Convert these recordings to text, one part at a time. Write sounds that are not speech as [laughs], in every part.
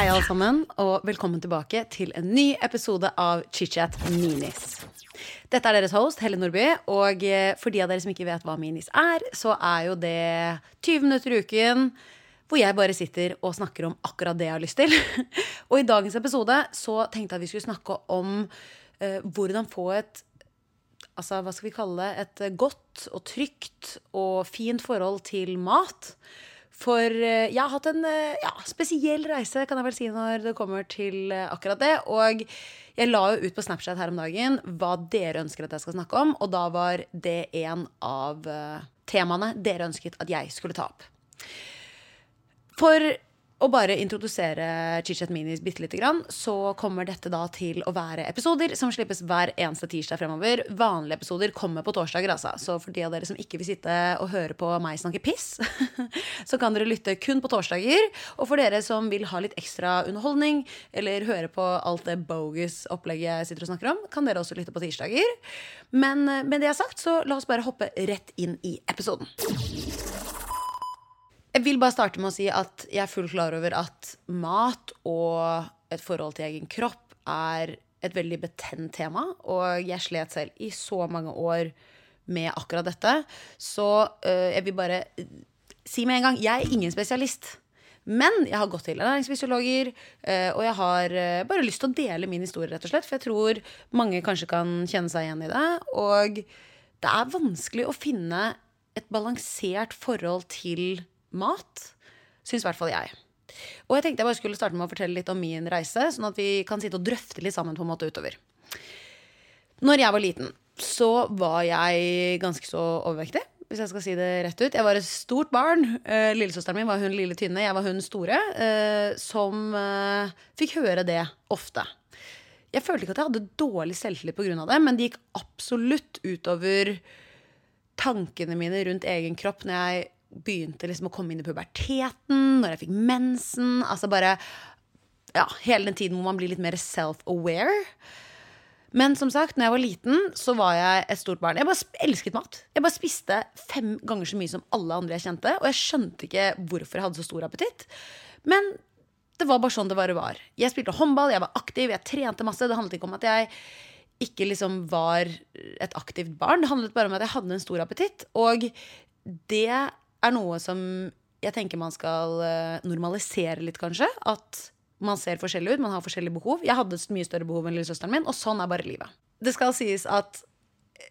Hei, alle sammen, og velkommen tilbake til en ny episode av ChitChat Minis. Dette er deres host, Helle Nordby, og eh, for de av dere som ikke vet hva Minis er, så er jo det 20 minutter i uken hvor jeg bare sitter og snakker om akkurat det jeg har lyst til. [laughs] og i dagens episode så tenkte jeg at vi skulle snakke om eh, hvordan få et altså, hva skal vi kalle det, et godt og trygt og fint forhold til mat. For eh, jeg har hatt en eh, ja, spesiell reise, kan jeg vel si, når det kommer til eh, akkurat det. Og jeg la jo ut på Snapchat her om dagen hva dere ønsker at jeg skal snakke om. Og da var det en av temaene dere ønsket at jeg skulle ta opp. For å bare introdusere Chichet Minis bitte lite grann, så kommer dette da til å være episoder som slippes hver eneste tirsdag fremover. Vanlige episoder kommer på torsdager, altså. Så for de av dere som ikke vil sitte og høre på meg snakke piss, [laughs] så kan dere lytte kun på torsdager. Og for dere som vil ha litt ekstra underholdning, eller høre på alt det bogus opplegget jeg sitter og snakker om, kan dere også lytte på tirsdager. Men eh, med det jeg har sagt, så la oss bare hoppe rett inn i episoden. Jeg vil bare starte med å si at jeg er fullt klar over at mat og et forhold til egen kropp er et veldig betent tema. Og jeg slet selv i så mange år med akkurat dette. Så øh, jeg vil bare si med en gang jeg er ingen spesialist. Men jeg har gått til ernæringsfysiologer, øh, og jeg har øh, bare lyst til å dele min historie, rett og slett. For jeg tror mange kanskje kan kjenne seg igjen i det. Og det er vanskelig å finne et balansert forhold til mat. Syns i hvert fall jeg. Og jeg tenkte jeg bare skulle starte med å fortelle litt om min reise, sånn at vi kan sitte og drøfte litt sammen på en måte utover. Når jeg var liten, så var jeg ganske så overvektig. Hvis jeg skal si det rett ut. Jeg var et stort barn. Eh, lillesøsteren min var hun lille tynne, jeg var hun store. Eh, som eh, fikk høre det ofte. Jeg følte ikke at jeg hadde dårlig selvtillit pga. det, men det gikk absolutt utover tankene mine rundt egen kropp når jeg begynte liksom å komme inn i puberteten, når jeg fikk mensen. Altså bare ja, hele den tiden hvor man blir litt mer self-aware. Men som sagt, når jeg var liten, så var jeg et stort barn. Jeg bare elsket mat. Jeg bare spiste fem ganger så mye som alle andre jeg kjente. Og jeg skjønte ikke hvorfor jeg hadde så stor appetitt. Men det var bare sånn det bare var. Jeg spilte håndball, jeg var aktiv, jeg trente masse. Det handlet ikke om at jeg ikke liksom var et aktivt barn. Det handlet bare om at jeg hadde en stor appetitt. Og det er noe som jeg tenker man skal eh, normalisere litt, kanskje. At man ser forskjellig ut, man har forskjellige behov. Jeg hadde mye større behov enn lillesøsteren min, og sånn er bare livet. Det skal sies at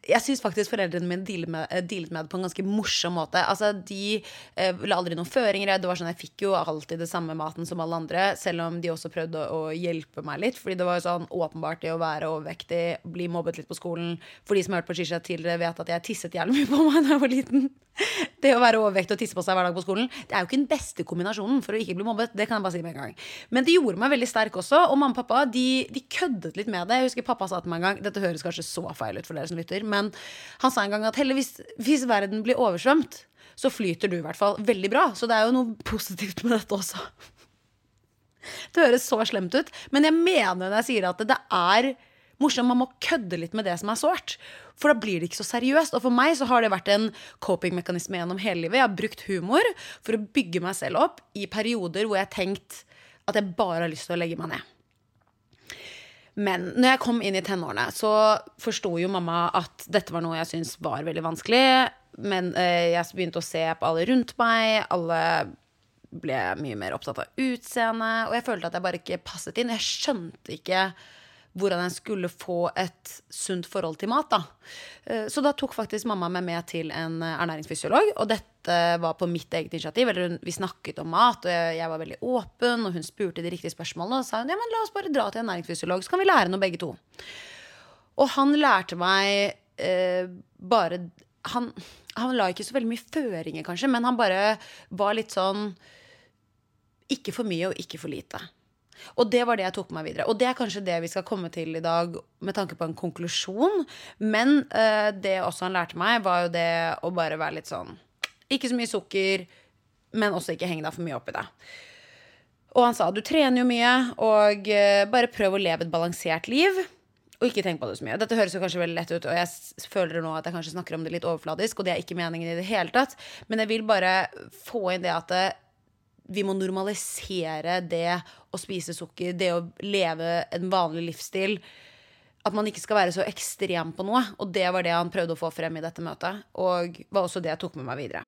jeg syns faktisk foreldrene mine dealet med, eh, dealet med, det på en ganske morsom måte. Altså, De eh, la aldri noen føringer. Det var sånn, Jeg fikk jo alltid det samme maten som alle andre, selv om de også prøvde å, å hjelpe meg litt. Fordi det var jo sånn åpenbart det å være overvektig, bli mobbet litt på skolen. For de som har hørt på Shisha tidligere, vet at jeg tisset jævlig mye på meg da jeg var liten. [laughs] Det å være overvektig og tisse på seg hver dag på skolen Det er jo ikke den beste kombinasjonen for å ikke bli mobbet. Det kan jeg bare si med en gang Men det gjorde meg veldig sterk også. Og mamma og pappa de, de køddet litt med det. Jeg husker pappa sa til meg en gang Dette høres kanskje så feil ut for dere som lytter, men han sa en gang at Helle, hvis, hvis verden blir oversvømt, så flyter du i hvert fall veldig bra. Så det er jo noe positivt med dette også. Det høres så slemt ut, men jeg mener når jeg sier at det er morsomt. Man må kødde litt med det som er sårt. For da blir det ikke så seriøst. Og for meg så har det vært en coping-mekanisme gjennom hele livet. Jeg har brukt humor for å bygge meg selv opp i perioder hvor jeg har tenkt at jeg bare har lyst til å legge meg ned. Men når jeg kom inn i tenårene, så forsto jo mamma at dette var noe jeg syntes var veldig vanskelig. Men eh, jeg begynte å se på alle rundt meg. Alle ble mye mer opptatt av utseendet. Og jeg følte at jeg bare ikke passet inn. Jeg skjønte ikke hvordan jeg skulle få et sunt forhold til mat. Da. Eh, så da tok faktisk mamma meg med til en ernæringsfysiolog. Og dette var på mitt eget initiativ. Eller vi snakket om mat, og jeg var veldig åpen, og hun spurte de riktige spørsmålene. Og sa hun ja, men la oss bare dra til en ernæringsfysiolog, så kan vi lære noe begge to. Og han lærte meg eh, bare han, han la ikke så veldig mye føringer, kanskje, men han bare var litt sånn Ikke for mye og ikke for lite. Og det var det jeg tok med meg videre. Og det er kanskje det vi skal komme til i dag med tanke på en konklusjon. Men uh, det også han lærte meg, var jo det å bare være litt sånn Ikke så mye sukker, men også ikke henge deg for mye opp i det. Og han sa du trener jo mye, og uh, bare prøv å leve et balansert liv. Og ikke tenk på det så mye. Dette høres jo kanskje veldig lett ut, og jeg føler nå at jeg kanskje snakker om det litt overfladisk, og det er ikke meningen i det hele tatt. Men jeg vil bare få inn det at det, vi må normalisere det å spise sukker, det å leve en vanlig livsstil. At man ikke skal være så ekstrem på noe. Og det var det han prøvde å få frem i dette møtet. Og var også det jeg tok med meg videre.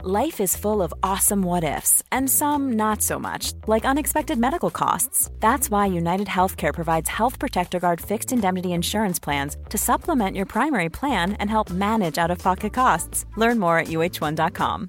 Life is full of awesome what ifs, and some not so much, like unexpected medical costs. That's why United Healthcare provides Health Protector Guard fixed indemnity insurance plans to supplement your primary plan and help manage out of pocket costs. Learn more at uh1.com.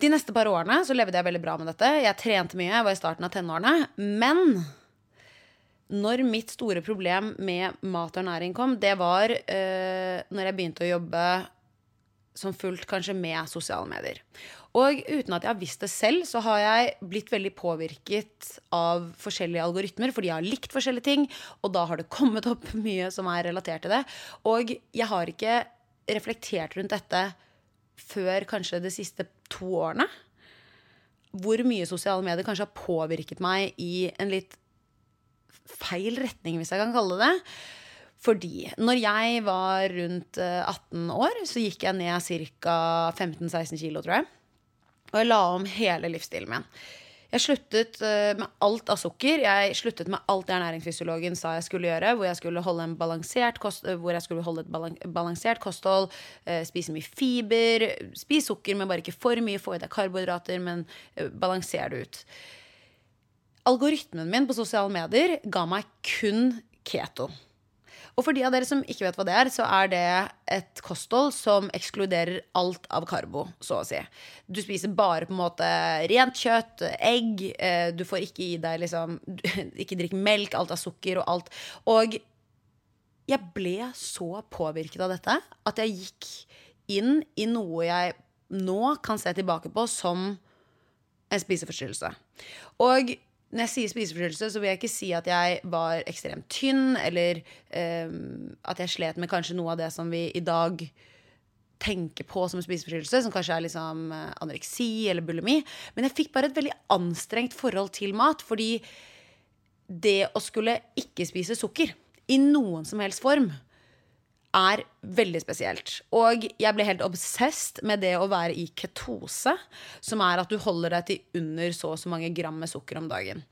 De neste par årene så levde jeg veldig bra med dette. Jeg trente mye, jeg var i starten av tenårene. Men når mitt store problem med mat og ernæring kom, det var uh, når jeg begynte å jobbe som fullt kanskje med sosiale medier. Og uten at jeg har visst det selv, så har jeg blitt veldig påvirket av forskjellige algoritmer, fordi jeg har likt forskjellige ting, og da har det kommet opp [laughs] mye som er relatert til det. Og jeg har ikke reflektert rundt dette før kanskje det siste to årene. Hvor mye sosiale medier kanskje har påvirket meg i en litt feil retning, hvis jeg kan kalle det. Fordi når jeg var rundt 18 år, så gikk jeg ned ca. 15-16 kilo, tror jeg. Og jeg la om hele livsstilen min. Jeg sluttet med alt av sukker. Jeg sluttet med alt det ernæringsfysiologen sa jeg skulle gjøre. Hvor jeg skulle holde, kost, jeg skulle holde et balansert kosthold, spise mye fiber, spise sukker, men bare ikke for mye. Få i deg karbohydrater, men balanser det ut. Algoritmen min på sosiale medier ga meg kun keto. Og for de av dere som ikke vet hva det er, så er det et kosthold som ekskluderer alt av karbo, så å si. Du spiser bare på en måte rent kjøtt, egg. Du får ikke i deg liksom [laughs] Ikke drikk melk, alt av sukker og alt. Og jeg ble så påvirket av dette at jeg gikk inn i noe jeg nå kan se tilbake på som en spiseforstyrrelse. Og når jeg sier spiseforstyrrelse, så vil jeg ikke si at jeg var ekstremt tynn, eller um, at jeg slet med kanskje noe av det som vi i dag tenker på som spiseforstyrrelse, som kanskje er liksom anoreksi eller bulimi. Men jeg fikk bare et veldig anstrengt forhold til mat, fordi det å skulle ikke spise sukker i noen som helst form er veldig spesielt. Og jeg ble helt obsessed med det å være i ketose, som er at du holder deg til under så og så mange gram med sukker om dagen.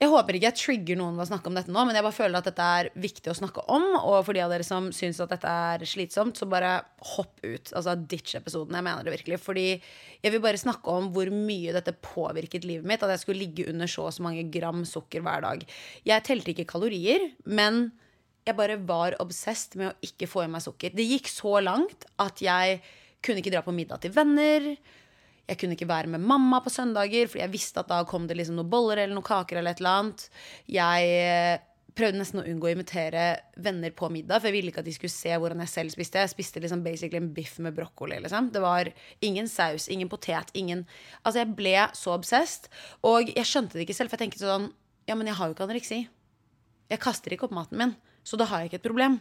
Jeg håper ikke jeg trigger noen ved å snakke om dette nå, men jeg bare føler at dette er viktig å snakke om. Og for de av dere som syns at dette er slitsomt, så bare hopp ut. Altså ditch episoden. Jeg mener det virkelig. Fordi jeg vil bare snakke om hvor mye dette påvirket livet mitt. At jeg skulle ligge under så og så mange gram sukker hver dag. Jeg telte ikke kalorier, men jeg bare var obsessed med å ikke få i meg sukker. Det gikk så langt at jeg kunne ikke dra på middag til venner. Jeg kunne ikke være med mamma på søndager, fordi jeg visste at da kom det liksom noen boller eller noen kaker. eller et eller annet. Jeg eh, prøvde nesten å unngå å invitere venner på middag, for jeg ville ikke at de skulle se hvordan jeg selv spiste. Jeg spiste liksom basically en biff med brokkoli. Liksom. Det var ingen saus, ingen potet, ingen Altså, jeg ble så obsessed. Og jeg skjønte det ikke selv, for jeg tenkte sånn Ja, men jeg har jo ikke anoreksi. Jeg kaster ikke opp maten min. Så da har jeg ikke et problem.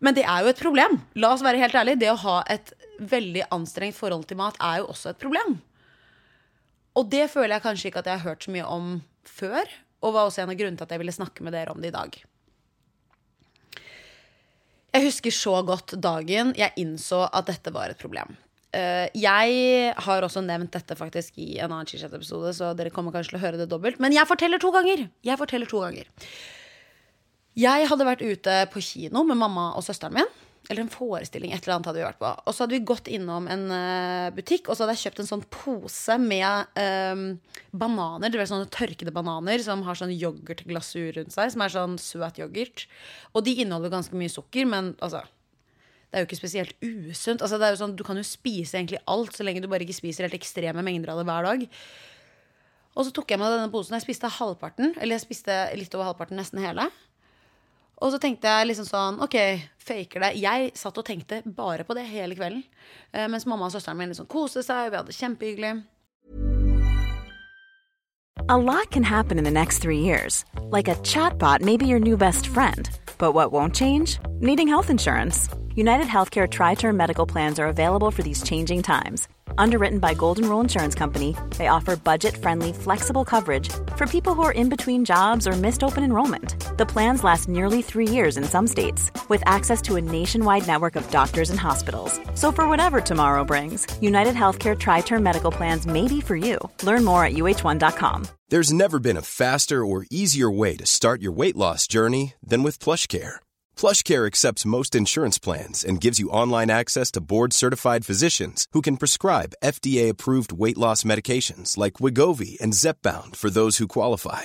Men det er jo et problem. La oss være helt ærlige. Det å ha et veldig anstrengt forhold til mat er jo også et problem. Og det føler jeg kanskje ikke at jeg har hørt så mye om før. Og var også en av grunnene til at jeg ville snakke med dere om det i dag. Jeg husker så godt dagen jeg innså at dette var et problem. Jeg har også nevnt dette faktisk i en annen Chichat-episode, så dere kommer kanskje til å høre det dobbelt. Men jeg forteller to ganger! Jeg forteller to ganger. Jeg hadde vært ute på kino med mamma og søsteren min. eller en forestilling, et eller annet hadde vi vært på. Og så hadde vi gått innom en uh, butikk, og så hadde jeg kjøpt en sånn pose med um, bananer. Det var sånne tørkede bananer som har sånn yoghurtglasur rundt seg, som er sånn søt yoghurt. Og de inneholder ganske mye sukker, men altså det er jo ikke spesielt usunt. Altså, sånn, du kan jo spise egentlig alt, så lenge du bare ikke spiser helt ekstreme mengder av det hver dag. Og så tok jeg med denne posen. Jeg spiste halvparten, eller jeg spiste litt over halvparten, nesten hele. Og så tenkte jeg liksom sånn OK, faker det. Jeg satt og tenkte bare på det hele kvelden. Eh, mens mamma og søsteren min liksom koste seg, vi hadde det kjempehyggelig. A lot can happen in the next three years. Like a chatbot may be your new best friend. But what won't change? Needing health insurance. United Healthcare Tri Term Medical Plans are available for these changing times. Underwritten by Golden Rule Insurance Company, they offer budget friendly, flexible coverage for people who are in between jobs or missed open enrollment. The plans last nearly three years in some states, with access to a nationwide network of doctors and hospitals. So, for whatever tomorrow brings, United Healthcare Tri Term Medical Plans may be for you. Learn more at uh1.com. There's never been a faster or easier way to start your weight loss journey than with PlushCare. PlushCare accepts most insurance plans and gives you online access to board-certified physicians who can prescribe FDA-approved weight loss medications like Wigovi and Zepbound for those who qualify.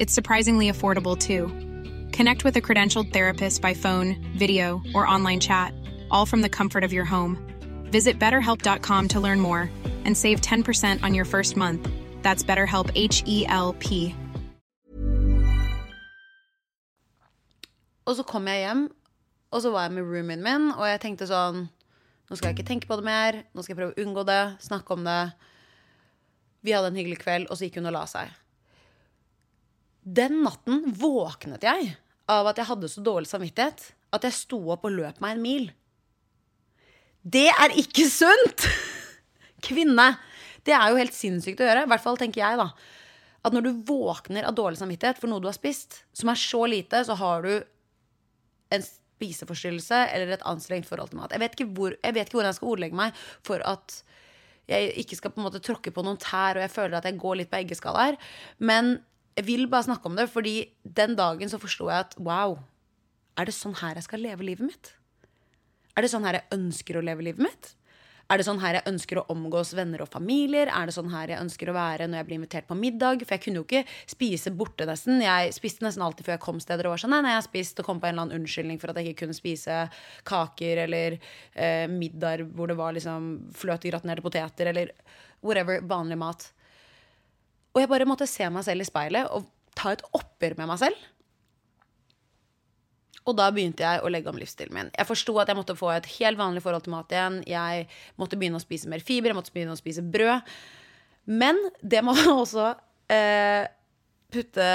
It's surprisingly affordable too. Connect with a credentialed therapist by phone, video, or online chat, all from the comfort of your home. Visit betterhelp.com to learn more and save 10% on your first month. That's BetterHelp H E L P. Og så kom jeg hjem, og så var jeg med roomien min, og jeg tenkte sånn Nå skal jeg ikke tenke på det mer. Nå skal jeg prøve å unngå det. Snakke om det. Vi hadde en hyggelig kveld, og så gikk hun og la seg. Den natten våknet jeg av at jeg hadde så dårlig samvittighet at jeg sto opp og løp meg en mil. Det er ikke sunt! [laughs] Kvinne. Det er jo helt sinnssykt å gjøre. I hvert fall tenker jeg, da. At når du våkner av dårlig samvittighet for noe du har spist, som er så lite, så har du en spiseforstyrrelse eller et anstrengt forhold til mat. Jeg vet ikke, hvor, jeg vet jeg skal ordlegge meg for at jeg ikke skal på en måte tråkke på noen tær, og jeg føler at jeg går litt på eggeskall her. Men jeg vil bare snakke om det, fordi den dagen så forsto jeg at wow, er det sånn her jeg skal leve livet mitt? Er det sånn her jeg ønsker å leve livet mitt? Er det sånn her jeg ønsker å omgås venner og familier? Er det sånn her jeg ønsker å være når jeg blir invitert på middag? For jeg kunne jo ikke spise borte nesten. Jeg spiste nesten alltid før jeg kom steder og var sånn nei, nei, jeg har spist og kom på en eller annen unnskyldning for at jeg ikke kunne spise kaker eller eh, middag hvor det var liksom fløtegratinerte poteter eller whatever, vanlig mat. Og jeg bare måtte se meg selv i speilet og ta et oppgjør med meg selv. Og da begynte jeg å legge om livsstilen min. Jeg forsto at jeg måtte få et helt vanlig forhold til mat igjen. Jeg måtte begynne å spise mer fiber, jeg måtte begynne å spise brød. Men det må [laughs] man også eh, putte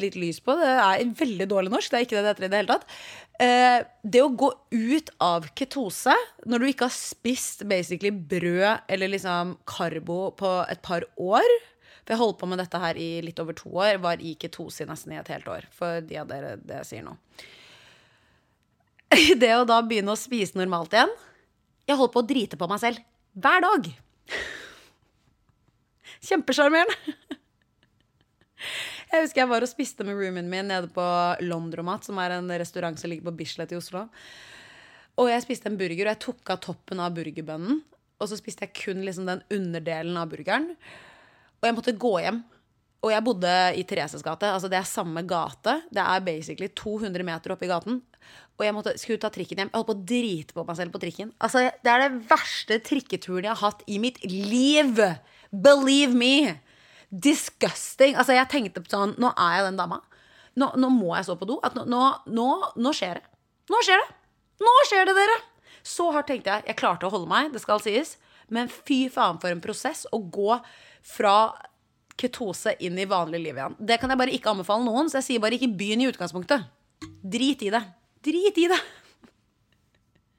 litt lys på. Det er veldig dårlig norsk. Det er ikke det det heter i det hele tatt. Eh, det å gå ut av ketose når du ikke har spist basically brød eller liksom karbo på et par år For jeg holdt på med dette her i litt over to år. Var i ketose nesten i et helt år. For de av dere det sier nå. [laughs] det å da begynne å spise normalt igjen Jeg holdt på å drite på meg selv hver dag. [laughs] Kjempesjarmerende. [laughs] Jeg husker jeg var og spiste med roomien min nede på Londromat, som er en restaurant som ligger på Bislett i Oslo. Og jeg spiste en burger, og jeg tok av toppen av burgerbønnen. Og så spiste jeg kun liksom den underdelen av burgeren. Og jeg måtte gå hjem. Og jeg bodde i Thereses gate. Altså det er samme gate. Det er basically 200 meter oppe i gaten. Og jeg måtte, skulle ta trikken hjem. Jeg holdt på å drite på meg selv på trikken. Altså, Det er det verste trikketuren jeg har hatt i mitt liv! Believe me! Disgusting. Altså, jeg tenkte sånn Nå er jeg den dama. Nå, nå må jeg stå på do. Nå, nå, nå, skjer det. Nå skjer det! Nå skjer det, dere! Så hardt tenkte jeg. Jeg klarte å holde meg, det skal sies. Men fy faen for en prosess å gå fra ketose inn i vanlig liv igjen. Det kan jeg bare ikke anbefale noen, så jeg sier bare ikke begynn i utgangspunktet. Drit i det. Drit i det!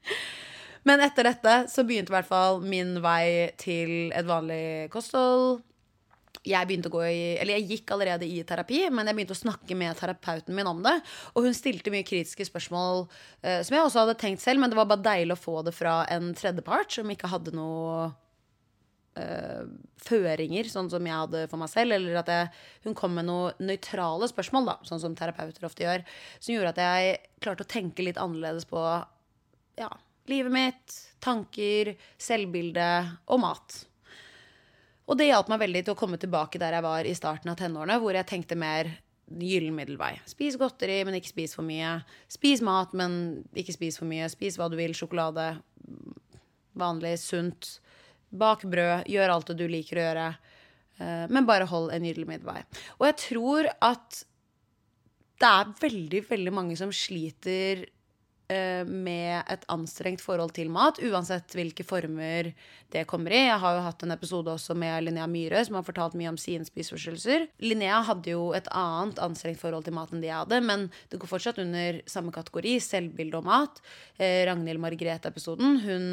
[laughs] Men etter dette så begynte i hvert fall min vei til et vanlig kosthold. Jeg begynte å gå i, eller jeg gikk allerede i terapi, men jeg begynte å snakke med terapeuten min om det. Og hun stilte mye kritiske spørsmål eh, som jeg også hadde tenkt selv, men det var bare deilig å få det fra en tredjepart som ikke hadde noe eh, føringer, sånn som jeg hadde for meg selv. Eller at jeg, hun kom med noen nøytrale spørsmål, da, sånn som terapeuter ofte gjør. Som gjorde at jeg klarte å tenke litt annerledes på ja, livet mitt, tanker, selvbilde og mat. Og det hjalp meg veldig til å komme tilbake der jeg var i starten av tenårene, hvor jeg tenkte mer gyllen middelvei. Spis godteri, men ikke spis for mye. Spis mat, men ikke spis for mye. Spis hva du vil. Sjokolade. Vanlig, sunt. Bak brød. Gjør alt det du liker å gjøre. Eh, men bare hold en gyllen midtvei. Og jeg tror at det er veldig, veldig mange som sliter Eh, med et anstrengt forhold til mat, uansett hvilke former det kommer i. Jeg har jo hatt en episode også med Linnea Myhre, som har fortalt mye om sine spiseforstyrrelser. Linnea hadde jo et annet anstrengt forhold til mat enn jeg hadde, men det går fortsatt under samme kategori, selvbilde og mat. Eh, Ragnhild Margrethe-episoden, hun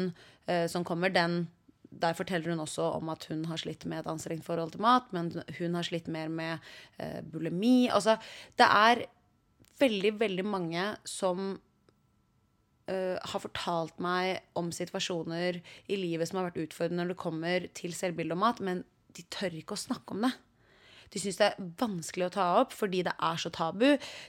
som kommer, den der forteller hun også om at hun har slitt med et anstrengt forhold til mat, men hun har slitt mer med eh, bulimi. Altså, det er veldig, veldig mange som uh, har fortalt meg om situasjoner i livet som har vært utfordrende når det kommer til selvbilde og mat, men de tør ikke å snakke om det. De syns det er vanskelig å ta opp fordi det er så tabu.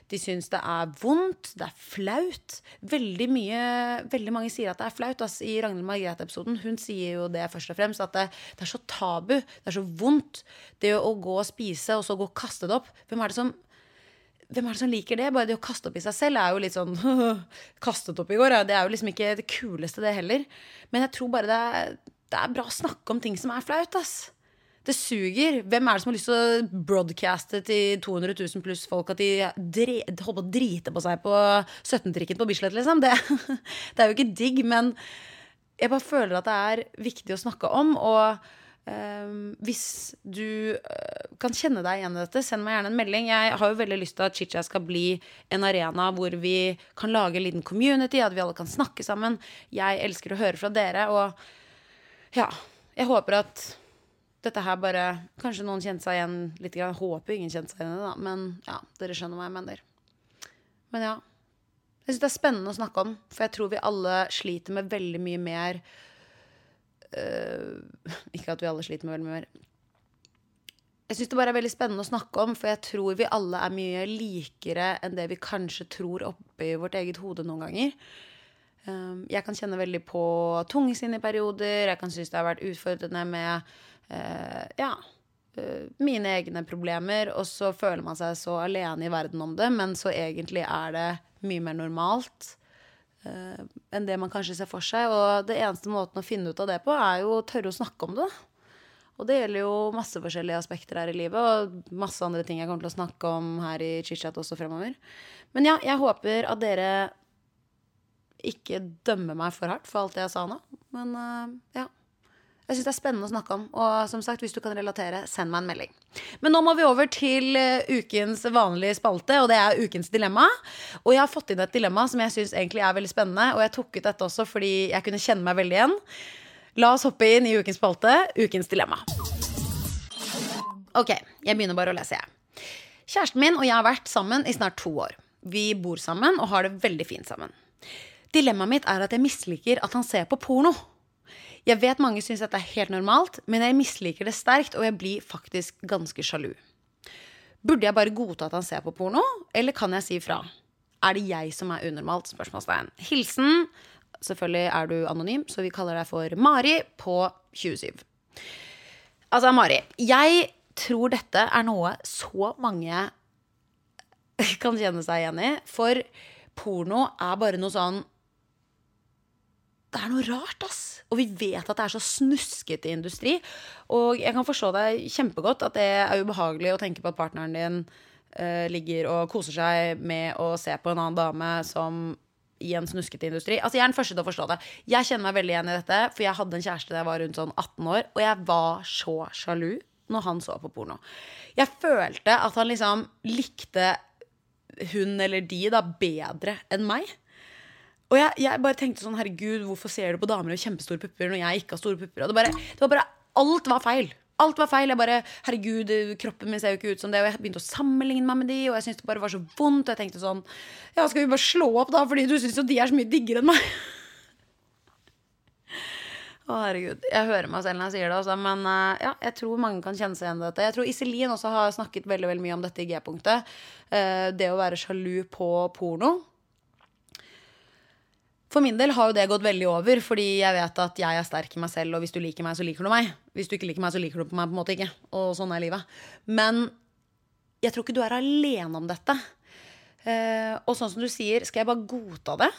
De syns det er vondt, det er flaut. Veldig mye, veldig mange sier at det er flaut. Altså, I Ragnhild Margrethe-episoden hun sier jo det først og fremst, at det, det, er så tabu. Det er så vondt. Det å gå og spise og så gå og kaste det opp. Hvem er det som hvem er det som liker det? Bare det å kaste opp i seg selv er jo litt sånn [laughs] Kastet opp i går. Ja. Det er jo liksom ikke det kuleste, det heller. Men jeg tror bare det er, det er bra å snakke om ting som er flaut, ass. Det suger. Hvem er det som har lyst til å broadcaste til 200 000 pluss folk at de holder på å drite på seg på 17-trikken på Bislett, liksom? Det, [laughs] det er jo ikke digg, men jeg bare føler at det er viktig å snakke om. og Um, hvis du uh, kan kjenne deg igjen i dette, send meg gjerne en melding. Jeg har jo veldig lyst til at Chicha skal bli en arena hvor vi kan lage en liten community, at vi alle kan snakke sammen. Jeg elsker å høre fra dere, og ja, jeg håper at dette her bare Kanskje noen kjente seg igjen litt. Jeg håper ingen kjente seg igjen i det. Men ja, dere skjønner hva jeg mener. Men ja. Jeg syns det er spennende å snakke om, for jeg tror vi alle sliter med veldig mye mer uh, [laughs] Ikke at vi alle sliter med veldig mye mer. Jeg syns det bare er veldig spennende å snakke om, for jeg tror vi alle er mye likere enn det vi kanskje tror oppi vårt eget hode noen ganger. Um, jeg kan kjenne veldig på tungesinn i perioder. Jeg kan synes det har vært utfordrende med uh, ja, uh, mine egne problemer. Og så føler man seg så alene i verden om det, men så egentlig er det mye mer normalt eh, enn det man kanskje ser for seg. Og det eneste måten å finne ut av det på, er jo å tørre å snakke om det. Og det gjelder jo masse forskjellige aspekter her i livet, og masse andre ting jeg kommer til å snakke om her i chit-chat også fremover. Men ja, jeg håper at dere ikke dømmer meg for hardt for alt det jeg sa nå. Men uh, ja. Jeg syns det er spennende å snakke om. Og som sagt, hvis du kan relatere, send meg en melding. Men nå må vi over til uh, ukens vanlige spalte, og det er ukens dilemma. Og jeg har fått inn et dilemma som jeg syns egentlig er veldig spennende, og jeg tok ut dette også fordi jeg kunne kjenne meg veldig igjen. La oss hoppe inn i ukens spalte, ukens dilemma. Ok, jeg begynner bare å lese, jeg. Kjæresten min og jeg har vært sammen i snart to år. Vi bor sammen og har det veldig fint sammen. Dilemmaet mitt er at jeg misliker at han ser på porno. Jeg vet mange syns dette er helt normalt, men jeg misliker det sterkt, og jeg blir faktisk ganske sjalu. Burde jeg bare godta at han ser på porno, eller kan jeg si fra? Er det jeg som er unormalt? Spørsmålstegn. Hilsen Selvfølgelig er du anonym, så vi kaller deg for Mari på 27. Altså, Mari, jeg tror dette er noe så mange [laughs] kan kjenne seg igjen i. For porno er bare noe sånn det er noe rart, ass. Og vi vet at det er så snuskete industri. Og jeg kan forstå deg kjempegodt at det er ubehagelig å tenke på at partneren din uh, ligger og koser seg med å se på en annen dame som i en snuskete industri. Altså, jeg er den første til å forstå det. Jeg kjenner meg veldig igjen i dette, for jeg hadde en kjæreste da jeg var rundt sånn 18 år, og jeg var så sjalu når han så på porno. Jeg følte at han liksom likte hun eller de da bedre enn meg. Og jeg, jeg bare tenkte sånn, herregud, hvorfor ser du på damer med kjempestore pupper når jeg ikke har store pupper? Og det, bare, det var bare, alt var feil. Alt var feil. Jeg bare, herregud, Kroppen min ser jo ikke ut som det. Og jeg begynte å sammenligne meg med de, og jeg syntes det bare var så vondt. Og jeg tenkte sånn Ja, skal vi bare slå opp, da? Fordi du syns jo de er så mye diggere enn meg. [laughs] Å, herregud. Jeg hører meg selv når jeg sier det, også, men uh, ja, jeg tror mange kan kjenne seg igjen i dette. Jeg tror Iselin også har snakket veldig, veldig mye om dette i G-punktet. Uh, det å være sjalu på porno. For min del har jo det gått veldig over, fordi jeg vet at jeg er sterk i meg selv, og hvis du liker meg, så liker du meg. Hvis du ikke liker meg, så liker du på meg på en måte ikke. Og sånn er livet. Men jeg tror ikke du er alene om dette. Uh, og sånn som du sier, skal jeg bare godta det?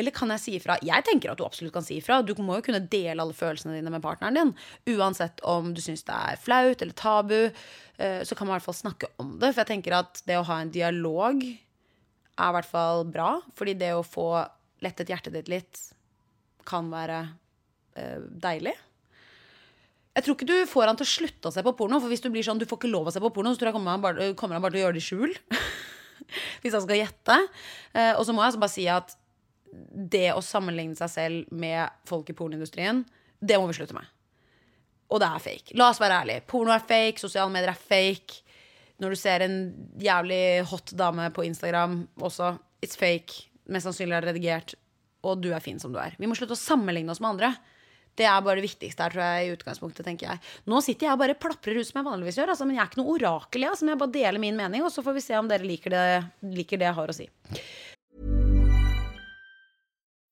Eller kan jeg si ifra? Jeg tenker at du absolutt kan si ifra. Du må jo kunne dele alle følelsene dine med partneren din. Uansett om du syns det er flaut eller tabu, uh, så kan man i hvert fall snakke om det. For jeg tenker at det å ha en dialog er i hvert fall bra. Fordi det å få lettet hjertet ditt litt kan være uh, deilig. Jeg tror ikke du får han til å slutte å se på porno. For hvis du blir sånn, du får ikke lov å se på porno, så tror jeg kommer han bare, kommer han bare til å gjøre det i skjul. [laughs] hvis han skal gjette. Uh, og så må jeg altså bare si at det å sammenligne seg selv med folk i pornoindustrien, det må vi slutte med. Og det er fake. La oss være ærlige. Porno er fake, sosiale medier er fake. Når du ser en jævlig hot dame på Instagram også, it's fake. Mest sannsynlig er redigert, og du er fin som du er. Vi må slutte å sammenligne oss med andre. Det er bare det viktigste her, tror jeg, i utgangspunktet, tenker jeg. Nå sitter jeg og bare plaprer ut som jeg vanligvis gjør, altså, men jeg er ikke noe orakel, jeg. Altså, men jeg bare deler min mening, og så får vi se om dere liker det, liker det jeg har å si.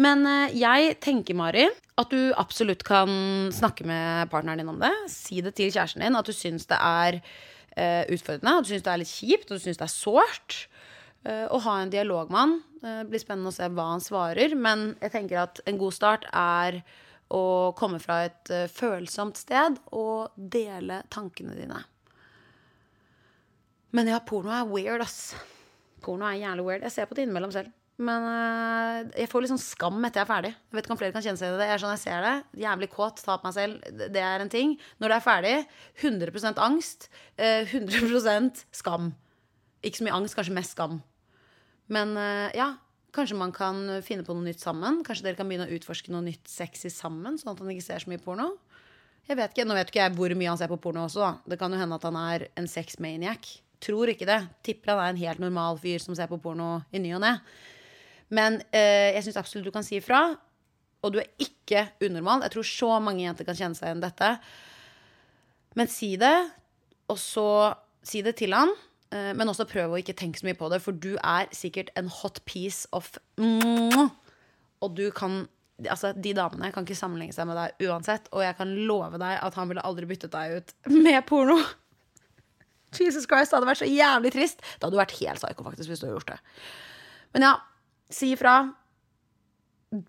Men eh, jeg tenker, Mari, at du absolutt kan snakke med partneren din om det. Si det til kjæresten din at du syns det er eh, utfordrende, at du syns det er litt kjipt, og du syns det er sårt. Eh, å ha en dialog med han. Det blir spennende å se hva han svarer. Men jeg tenker at en god start er å komme fra et følsomt sted og dele tankene dine. Men ja, porno er weird, ass. Porno er jævlig weird. Jeg ser på det innimellom selv. Men øh, jeg får litt sånn skam etter jeg er ferdig. Jeg vet ikke om flere kan kjenne seg i det. Jeg er sånn, jeg ser det, Jævlig kåt, ta på meg selv. Det- er en ting. Når det er ferdig, 100% angst. øh, 100% skam. Ikke så mye angst, kanskje mest skam. Men øh, ja, kanskje man kan finne på noe nytt sammen. Kanskje dere kan begynne å utforske noe nytt sexy sammen, sånn at han ikke ser så mye porno. Jeg vet ikke, Nå vet ikke jeg hvor mye han ser på porno også. da Det kan jo hende at han er en sexmaniac. Tror ikke det. Tipper han er en helt normal fyr som ser på porno i ny og ne. Men eh, jeg syns absolutt du kan si ifra. Og du er ikke unormal. Jeg tror så mange jenter kan kjenne seg igjen dette. Men si det, og så si det til han. Eh, Men også prøv å ikke tenke så mye på det, for du er sikkert en hot piece of Og du kan Altså, De damene kan ikke sammenligne seg med deg uansett, og jeg kan love deg at han ville aldri byttet deg ut med porno. Jesus Christ, det hadde vært så jævlig trist. Det hadde vært helt psyko faktisk hvis du hadde gjort det. Men ja, si ifra.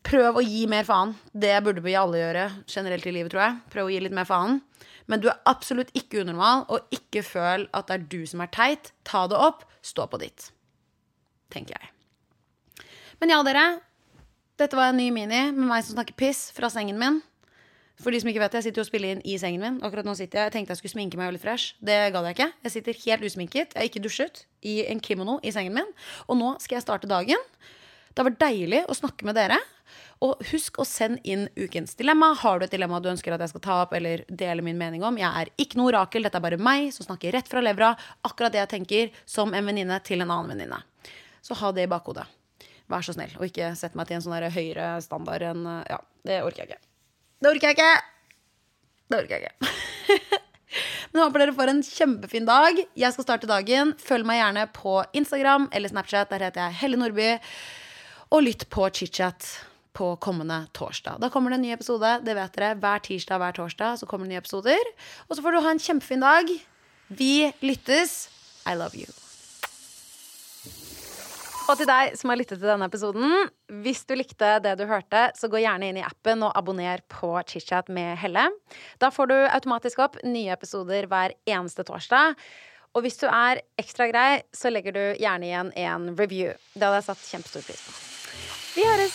Prøv å gi mer faen. Det burde vi alle gjøre generelt i livet, tror jeg. Prøv å gi litt mer faen. Men du er absolutt ikke unormal, og ikke føl at det er du som er teit. Ta det opp, stå på ditt. Tenker jeg. Men ja, dere. Dette var en ny mini med meg som snakker piss fra sengen min. For de som ikke vet det, jeg sitter jo og spiller inn i sengen min. Akkurat nå sitter Jeg jeg tenkte jeg skulle sminke meg og litt fresh. Det gadd jeg ikke. Jeg sitter helt usminket. Jeg har ikke dusjet. I en kimono i sengen min. Og nå skal jeg starte dagen. Det har vært deilig å snakke med dere. Og husk å sende inn ukens dilemma. Har du et dilemma du ønsker at jeg skal ta opp eller dele min mening om? Jeg er ikke noe orakel. Dette er bare meg som snakker rett fra levra. Akkurat det jeg tenker som en venninne til en annen venninne. Så ha det i bakhodet. Vær så snill. Og ikke sett meg til en sånn høyere standard enn Ja, det orker jeg ikke. Det orker jeg ikke! Det orker jeg ikke. [laughs] Men håper dere får en kjempefin dag. Jeg skal starte dagen. Følg meg gjerne på Instagram eller Snapchat. Der heter jeg Helle Nordby. Og lytt på chit-chat på kommende torsdag. Da kommer det en ny episode. Det vet dere. Hver tirsdag hver torsdag så kommer det nye episoder. Og så får du ha en kjempefin dag. Vi lyttes. I love you. Og til deg som har lyttet til denne episoden, hvis du likte det du hørte, så gå gjerne inn i appen og abonner på ChitChat med Helle. Da får du automatisk opp nye episoder hver eneste torsdag. Og hvis du er ekstra grei, så legger du gjerne igjen en review. Det hadde jeg satt kjempestor pris på. Vi høres!